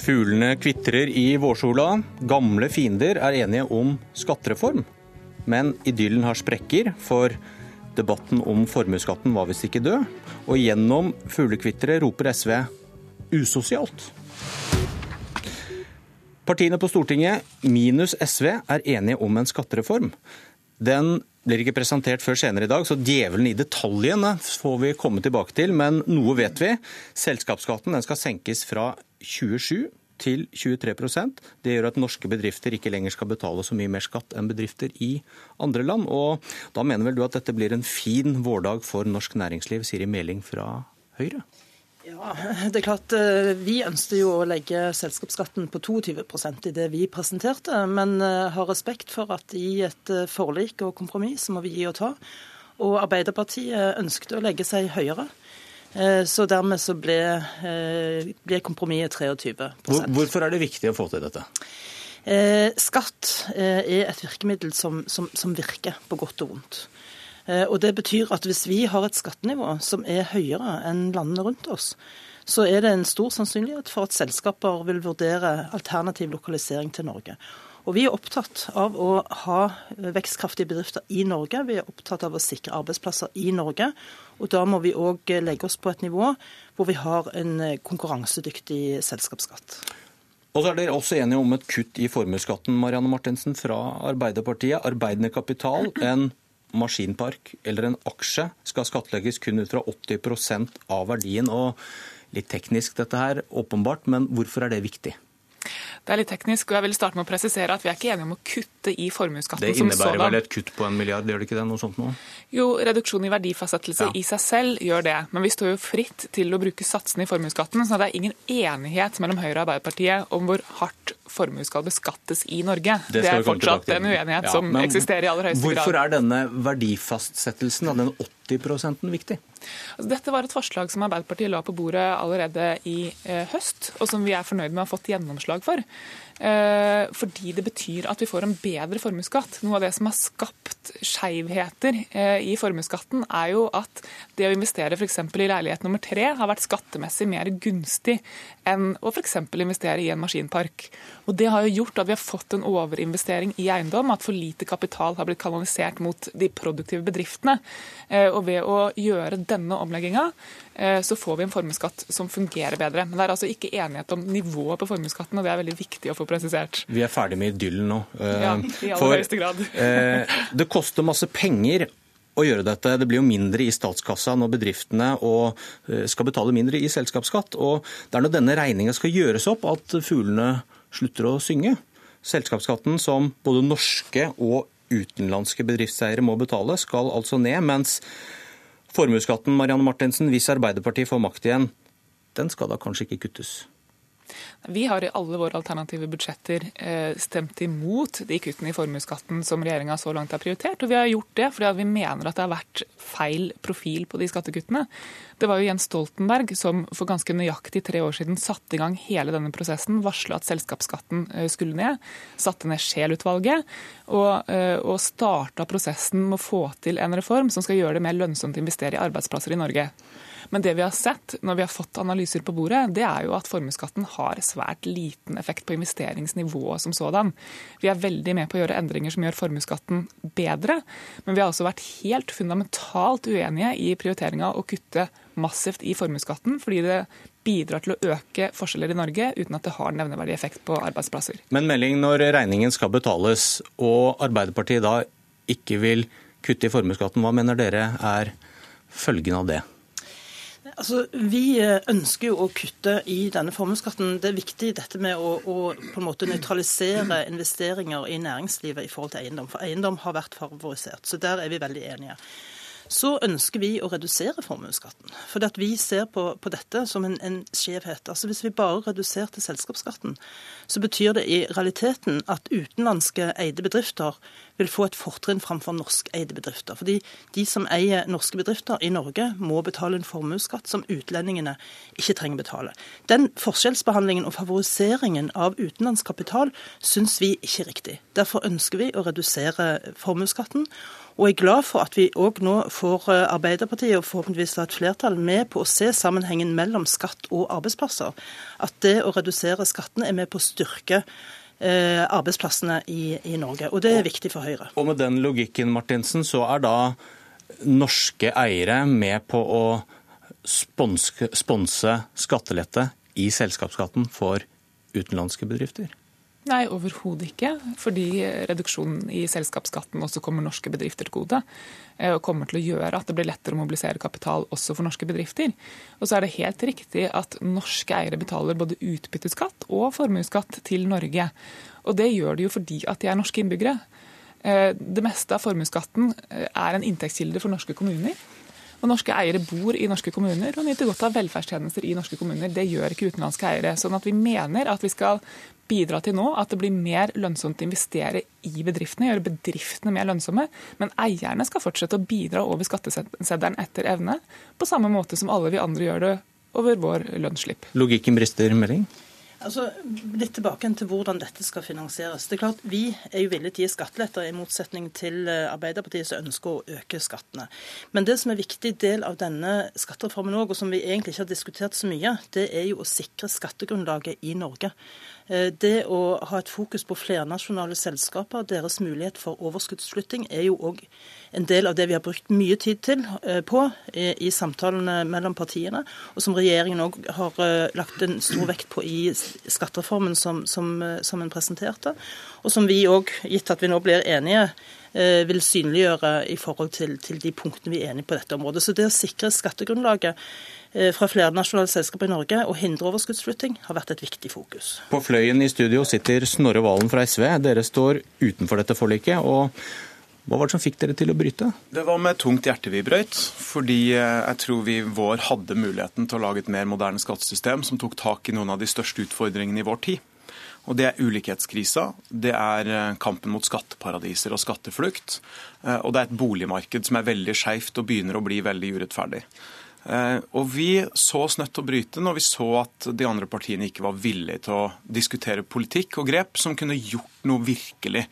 Fuglene kvitrer i vårsola. Gamle fiender er enige om skattereform. Men idyllen har sprekker, for debatten om formuesskatten var visst ikke død. Og gjennom fuglekvitteret roper SV usosialt. Partiene på Stortinget, minus SV, er enige om en skattereform. Den blir ikke presentert før senere i dag, så djevelen i detaljene får vi komme tilbake til. Men noe vet vi. Selskapsskatten skal senkes fra 27 til 23% Det gjør at norske bedrifter ikke lenger skal betale så mye mer skatt enn bedrifter i andre land. Og da mener vel du at dette blir en fin vårdag for norsk næringsliv, Siri Meling fra Høyre? Ja, det er klart eh, Vi ønsket jo å legge selskapsskatten på 22% i det vi presenterte, men eh, har respekt for at i et eh, forlik og kompromiss må vi gi og ta. Og Arbeiderpartiet ønsket å legge seg høyere. Så dermed så ble, ble kompromisset 23 Hvorfor er det viktig å få til dette? Skatt er et virkemiddel som, som, som virker på godt og vondt. Og Det betyr at hvis vi har et skattenivå som er høyere enn landene rundt oss, så er det en stor sannsynlighet for at selskaper vil vurdere alternativ lokalisering til Norge. Og Vi er opptatt av å ha vekstkraftige bedrifter i Norge. Vi er opptatt av å sikre arbeidsplasser i Norge. Og Da må vi òg legge oss på et nivå hvor vi har en konkurransedyktig selskapsskatt. Og så er dere også enige om et kutt i formuesskatten, Marianne Martinsen, fra Arbeiderpartiet. Arbeidende kapital, en maskinpark eller en aksje skal skattlegges kun ut fra 80% av verdien. Og litt teknisk dette her, åpenbart, men hvorfor er det viktig? Det er litt teknisk, og jeg vil starte med å presisere at vi er ikke enige om å kutte i formuesskatten som sådan. Det innebærer vel et kutt på en milliard, gjør det ikke det? Noe sånt noe? Jo, reduksjon i verdifastsettelse ja. i seg selv gjør det. Men vi står jo fritt til å bruke satsene i formuesskatten, så det er ingen enighet mellom Høyre og Arbeiderpartiet om hvor hardt formue skal beskattes i Norge. Det, det er fortsatt en uenighet ja, som eksisterer i aller høyeste hvorfor grad. Hvorfor er denne verdifastsettelsen av den 80 viktig? Altså, dette var et forslag som Arbeiderpartiet la på bordet allerede i eh, høst, og som vi er fornøyd med å ha fått gjennomslag for. Eh, fordi det betyr at vi får en bedre formuesskatt. Noe av det som har skapt skeivheter eh, i formuesskatten, er jo at det å investere f.eks. i leilighet nummer tre har vært skattemessig mer gunstig enn å f.eks. investere i en maskinpark. Og Det har jo gjort at vi har fått en overinvestering i eiendom, at for lite kapital har blitt kanalisert mot de produktive bedriftene. Eh, og ved å gjøre denne omlegginga Eh, så får vi en formuesskatt som fungerer bedre. Men det er altså ikke enighet om nivået på formuesskatten, og det er veldig viktig å få presisert. Vi er ferdig med idyllen nå. Eh, ja, i aller høyeste grad. Det koster masse penger å gjøre dette. Det blir jo mindre i statskassa når bedriftene skal betale mindre i selskapsskatt. Og det er når denne regninga skal gjøres opp at fuglene slutter å synge. Selskapsskatten som både norske og utenlandske bedriftseiere må betale, skal altså ned. mens Formuesskatten, Marianne Martinsen, hvis Arbeiderpartiet får makt igjen, den skal da kanskje ikke kuttes? Vi har i alle våre alternative budsjetter eh, stemt imot de kuttene i formuesskatten som regjeringa så langt har prioritert. Og vi har gjort det fordi vi mener at det har vært feil profil på de skattekuttene. Det var jo Jens Stoltenberg som for ganske nøyaktig tre år siden satte i gang hele denne prosessen, varsla at selskapsskatten eh, skulle ned, satte ned Scheel-utvalget og, eh, og starta prosessen med å få til en reform som skal gjøre det mer lønnsomt å investere i arbeidsplasser i Norge. Men det vi har sett når vi har fått analyser på bordet, det er jo at formuesskatten har svært liten effekt på investeringsnivået som sådan. Vi er veldig med på å gjøre endringer som gjør formuesskatten bedre, men vi har også vært helt fundamentalt uenige i prioriteringa å kutte massivt i formuesskatten, fordi det bidrar til å øke forskjeller i Norge uten at det har nevneverdig effekt på arbeidsplasser. Men melding når regningen skal betales, og Arbeiderpartiet da ikke vil kutte i formuesskatten, hva mener dere er følgen av det? Altså, Vi eh, ønsker jo å kutte i denne formuesskatten. Det er viktig dette med å, å, på en måte nøytralisere investeringer i næringslivet i forhold til eiendom. For eiendom har vært favorisert. Så der er vi veldig enige. Så ønsker vi å redusere formuesskatten. For vi ser på, på, dette som en, en skjevhet. Altså Hvis vi bare reduserte selskapsskatten, så betyr det i realiteten at utenlandske eide bedrifter vil få et fortrinn framfor norskeide bedrifter. Fordi de som eier norske bedrifter i Norge, må betale en formuesskatt som utlendingene ikke trenger betale. Den forskjellsbehandlingen og favoriseringen av utenlandsk kapital syns vi ikke er riktig. Derfor ønsker vi å redusere formuesskatten. Og jeg er glad for at vi òg nå får eh, Arbeiderpartiet og forhåpentligvis et flertall med på å se sammenhengen mellom skatt og arbeidsplasser. At det å redusere skattene er med på å styrke arbeidsplassene i, i, Norge. Og det er viktig for Høyre. Og med den logikken, Martinsen, så er da norske eiere med på å sponse, sponse skattelette i selskapsskatten for utenlandske bedrifter? Nei, overhodet ikke. Fordi reduksjonen i selskapsskatten også kommer norske bedrifter til gode. Eh, og kommer til å gjøre at det blir lettere å mobilisere kapital også for norske bedrifter. Og så er det helt riktig at norske eiere betaler både utbytteskatt og formuesskatt til Norge. Og det gjør de jo fordi at de er norske innbyggere. Eh, det meste av formuesskatten eh, er en inntektskilde for norske kommuner. Og Norske eiere bor i norske kommuner og nyter godt av velferdstjenester i norske kommuner. Det gjør ikke utenlandske eiere. Sånn at vi mener at vi skal bidra til nå at det blir mer lønnsomt å investere i bedriftene, gjøre bedriftene mer lønnsomme. Men eierne skal fortsette å bidra over skatteseddelen etter evne, på samme måte som alle vi andre gjør det over vår lønnsslipp. Logikken brister, Melding? Altså, litt tilbake til hvordan dette skal finansieres. Det er klart, Vi er jo villige til å gi skatteletter, i motsetning til eh, Arbeiderpartiet som ønsker å øke skattene. Men det som er viktig del av denne skattereformen òg, og som vi egentlig ikke har diskutert så mye, det er jo å sikre skattegrunnlaget i Norge. Eh, det å ha et fokus på flernasjonale selskaper, deres mulighet for overskuddsflytting, er jo òg en del av det vi har brukt mye tid til, eh, på i, i samtalene mellom partiene, og som regjeringen òg har uh, lagt en stor vekt på i skattereformen som, som, som en presenterte, og som vi òg, gitt at vi nå blir enige, vil synliggjøre i forhold til, til, de punktene vi er enige på dette området. Så det å sikre skattegrunnlaget fra flere nasjonale selskaper i Norge og hindre overskuddsflytting har vært et viktig fokus. På Fløyen i studio sitter Snorre Valen fra SV. Dere står utenfor dette forliket. og hva var det som fikk dere til å bryte? Det var med tungt hjerte vi brøyt. Fordi eh, jeg tror vi vår hadde muligheten til å lage et mer moderne skattesystem som tok tak i noen av de største utfordringene i vår tid. Og Det er ulikhetskrisa, det er eh, kampen mot skatteparadiser og skatteflukt, eh, og det er et boligmarked som er veldig skeivt og begynner å bli veldig urettferdig. Og Vi så oss nødt til å bryte når vi så at de andre partiene ikke var villige til å diskutere politikk og grep som kunne gjort noe virkelig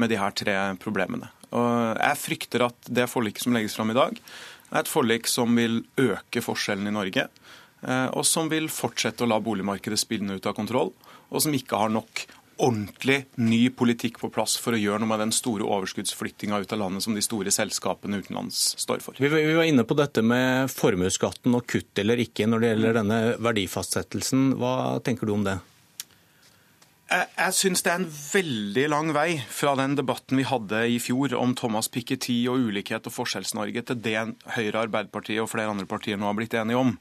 med de her tre problemene. Og jeg frykter at det forliket som legges fram i dag, er et forlik som vil øke forskjellene i Norge. Eh, og som vil fortsette å la boligmarkedet spille ut av kontroll, og som ikke har nok ordentlig ny politikk på plass for å gjøre noe med den store overskuddsflyttinga ut av landet som de store selskapene utenlands står for. Vi var inne på dette med formuesskatten og kutt eller ikke når det gjelder denne verdifastsettelsen. Hva tenker du om det? Jeg, syns det er en veldig lang vei fra den debatten vi hadde i fjor om Thomas Piketty og ulikhet og Forskjells-Norge, til det Høyre, Arbeiderpartiet og flere andre partier nå har blitt enige om.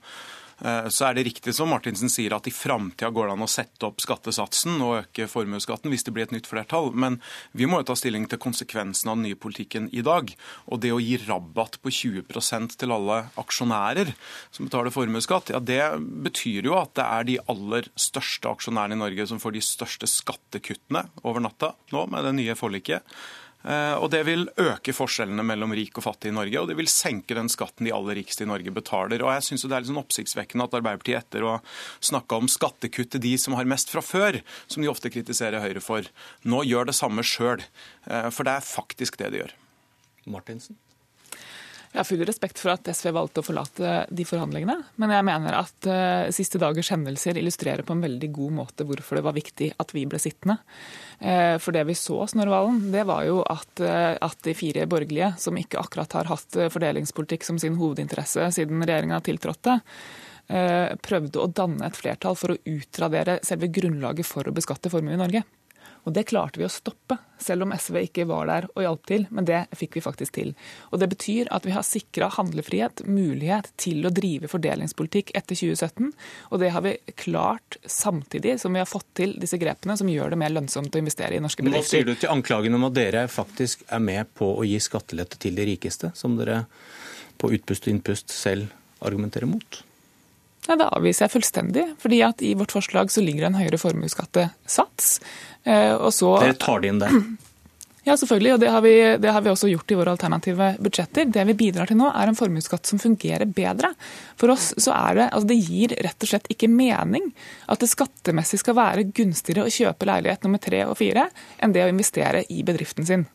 Eh, så er det riktig som Martinsen sier, at i framtida går det an å sette opp skattesatsen og øke formuesskatten hvis det blir et nytt flertall. Men vi må jo ta stilling til konsekvensen av den nye politikken i dag. Og det å gi rabatt på 20% til alle aksjonærer som betaler formuesskatt, ja det betyr jo at det er de aller største aksjonærene i Norge som får de største skattekuttene over natta nå med det nye forliket. Eh, og Det vil øke forskjellene mellom rik og fattig i Norge, og det vil senke den skatten de aller rikeste i Norge betaler. Og jeg synes Det er litt sånn oppsiktsvekkende at Arbeiderpartiet etter å snakke om skattekutt til de som har mest fra før, som de ofte kritiserer Høyre for, nå gjør det samme sjøl. Eh, for det er faktisk det de gjør. Martinsen? Jeg har full respekt for at SV valgte å forlate de forhandlingene, men jeg mener at uh, siste dagers hendelser illustrerer på en veldig god måte hvorfor det var viktig at vi ble sittende. Uh, for det vi så, Snorre Valen, det var jo at, uh, at, de fire borgerlige, som ikke akkurat har hatt fordelingspolitikk som sin hovedinteresse siden regjeringa tiltrådte, prøvde å danne et flertall for å utradere selve grunnlaget for å beskatte formue i Norge. Og Det klarte vi å stoppe, selv om SV ikke var der og hjalp til. Men det fikk vi faktisk til. Og Det betyr at vi har sikra handlefrihet, mulighet til å drive fordelingspolitikk etter 2017. Og det har vi klart samtidig som vi har fått til disse grepene som gjør det mer lønnsomt å investere i norske bedrifter. Hva sier du til anklagen om at dere faktisk er med på å gi skattelette til de rikeste, som dere på utpust og innpust selv argumenterer mot? Ja, Det avviser jeg fullstendig. fordi at I vårt forslag så ligger det en høyere formuesskattesats. Eh, og så, Dere tar det inn der? Ja, selvfølgelig, og det har, vi, det har, vi, også gjort i våre alternative budsjetter. Det vi bidrar til nå, er en formuesskatt som fungerer bedre. For oss så er det, altså det gir rett og slett ikke mening at det skattemessig skal være gunstigere å kjøpe leilighet nummer tre og fire enn det å investere i bedriften sin.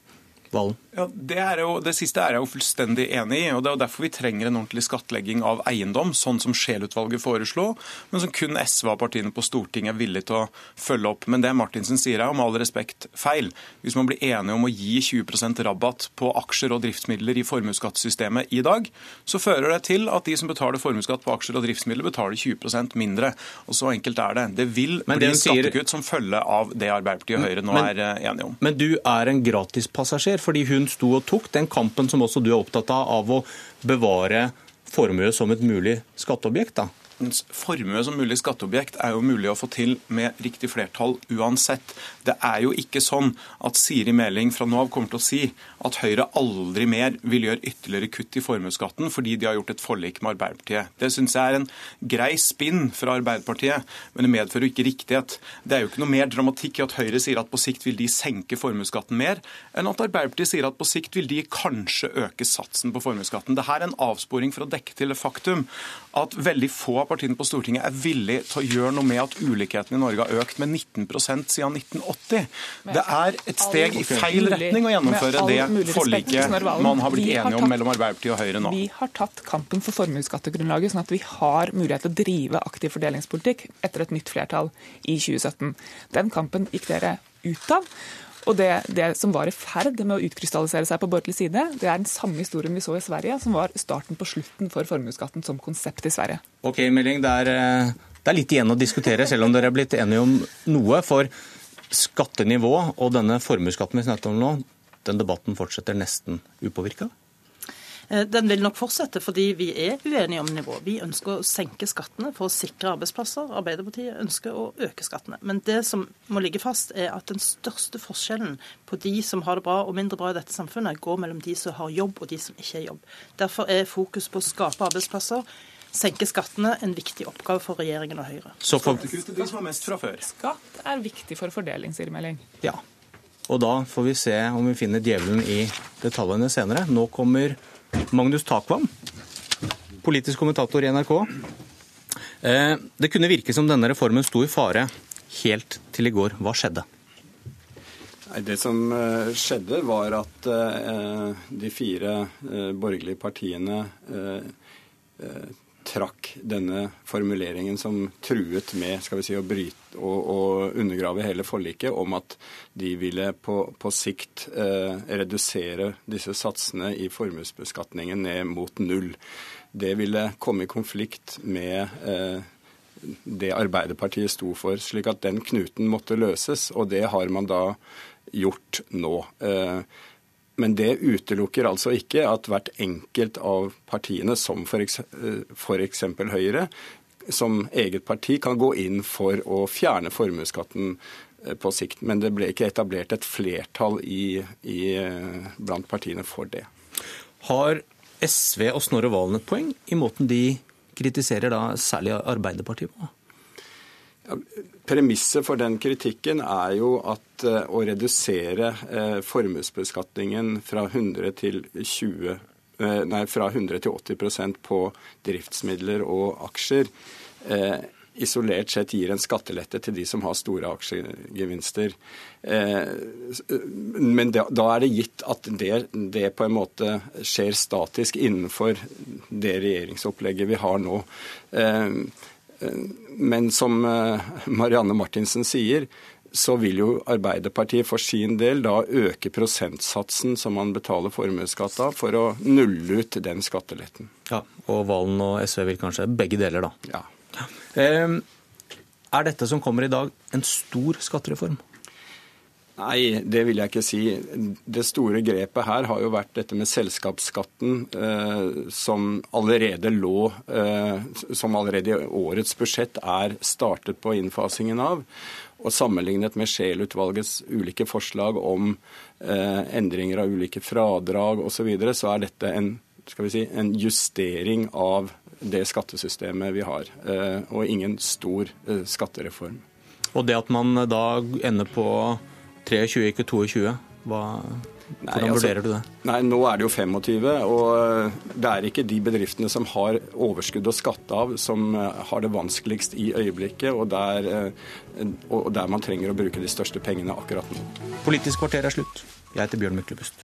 Valen? Ja, det, jo, det, siste er jeg jo fullstendig enig i. og Det er jo derfor vi trenger en ordentlig skattlegging av eiendom, sånn som Scheel-utvalget foreslo, men som kun SV og partiene på Stortinget er villige til å følge opp. Men det Martinsen sier er med all respekt feil. Hvis man blir enige om å gi 20% rabatt på aksjer og driftsmidler i formuesskattesystemet i dag, så fører det til at de som betaler formuesskatt på aksjer og driftsmidler, betaler 20% mindre. Og så enkelt er det. Det vil men bli skattekutt sier... som følge av det Arbeiderpartiet og Høyre nå men, er eh, enige om. Men du er en gratispassasjer fordi hun sto og tok den kampen som også du er opptatt av, av å bevare formue som et mulig skatteobjekt. da formue som mulig skatteobjekt er jo mulig å få til med riktig flertall uansett. Det er jo ikke sånn at Siri Meling fra nå av kommer til å si at Høyre aldri mer vil gjøre ytterligere kutt i formuesskatten fordi de har gjort et forlik med Arbeiderpartiet. Det syns jeg er en grei spinn fra Arbeiderpartiet, men det medfører jo ikke riktighet. Det er jo ikke noe mer dramatikk i at Høyre sier at på sikt vil de senke formuesskatten mer, enn at Arbeiderpartiet sier at på sikt vil de kanskje øke satsen på formuesskatten. Dette er en avsporing for å dekke til det faktum at veldig få av partiene på Stortinget er villig til å gjøre noe med at ulikheten i Norge har økt med 19% siden 1980. Det er et steg i feil retning å gjennomføre det forliket man har blitt enige om mellom Arbeiderpartiet og Høyre nå. Vi har tatt kampen for formuesskattegrunnlaget, sånn at vi har mulighet til å drive aktiv fordelingspolitikk etter et nytt flertall i 2017. Den kampen gikk dere ut av. Og det, det, som var i ferd med å utkrystallisere seg på borgerlig side, det er den samme historien vi så i Sverige, som var starten på slutten for formuesskatten som konsept i Sverige. Ok, Meling, det er, eh, det er litt igjen å diskutere, selv om dere er blitt enige om noe. For skattenivå og denne formuesskatten vi snakker om nå, den debatten fortsetter nesten upåvirka? Eh, den vil nok fortsette, fordi vi er uenige om nivå. Vi ønsker å senke skattene for å sikre arbeidsplasser. Arbeiderpartiet ønsker å øke skattene. Men det som må ligge fast, er at den største forskjellen på de som har det bra og mindre bra i dette samfunnet, går mellom de som har jobb og de som ikke har jobb. Derfor er fokus på å skape arbeidsplasser senke skattene en viktig oppgave for regjeringen og Høyre. Så for... Skatt er viktig for fordeling, sier Meling. Ja. Og da får vi se om vi finner djevelen i detaljene senere. Nå kommer Magnus Takvam, politisk kommentator i NRK. Eh, det kunne virke som denne reformen sto i fare helt til i går. Hva skjedde? Det som eh, skjedde, var at eh, de fire borgerlige partiene trakk denne formuleringen som truet med skal vi si, å bryte og, og undergrave hele forliket, om at de ville på, på sikt eh, redusere disse satsene i formuesbeskatningen ned mot null. Det ville komme i konflikt med eh, det Arbeiderpartiet sto for, slik at den knuten måtte løses. Og det har man da gjort nå. Eh, men det utelukker altså ikke at hvert enkelt av partiene, som f.eks. Høyre, som eget parti kan gå inn for å fjerne formuesskatten eh, på sikt. Men det ble ikke etablert et flertall i, i, eh, blant partiene for det. Har SV og Snorre Valen et poeng i måten de kritiserer da særlig Arbeiderpartiet på? Premisset for den kritikken er jo at uh, å redusere uh, formuesbeskatningen fra 100 til 20 uh, Nei, fra 100 til 80% på driftsmidler og aksjer isolert sett gir en skattelette til de som har store aksjegevinster. Men da, er det gitt at det, det, på en måte skjer statisk innenfor det regjeringsopplegget vi har nå. Men som eh, Marianne Martinsen sier, så vil jo Arbeiderpartiet for sin del da øke prosentsatsen som man betaler formuesskatt av, for å nulle ut den skatteletten. Ja, Og Valen og SV vil kanskje begge deler, da. Ja. Er dette som kommer i dag, en stor skattereform? Nei, det vil jeg ikke si. Det store grepet her har jo vært dette med selskapsskatten, eh, som allerede lå eh, Som allerede i årets budsjett er startet på innfasingen av. Og sammenlignet med Scheel-utvalgets ulike forslag om eh, endringer av ulike fradrag osv., så, videre, så er dette en, si, en justering av det skattesystemet vi har. Eh, og ingen stor eh, skattereform. Og det at man da ender på 23, ikke 22, Hva, Nei, hvordan altså- vurderer du det? Nei, Nå er det jo 25, og det er ikke de bedriftene som har overskudd å skatte av, som har det vanskeligst i øyeblikket, og der, og der man trenger å bruke de største pengene akkurat nå. Politisk kvarter er slutt. Jeg heter Bjørn Myklebust.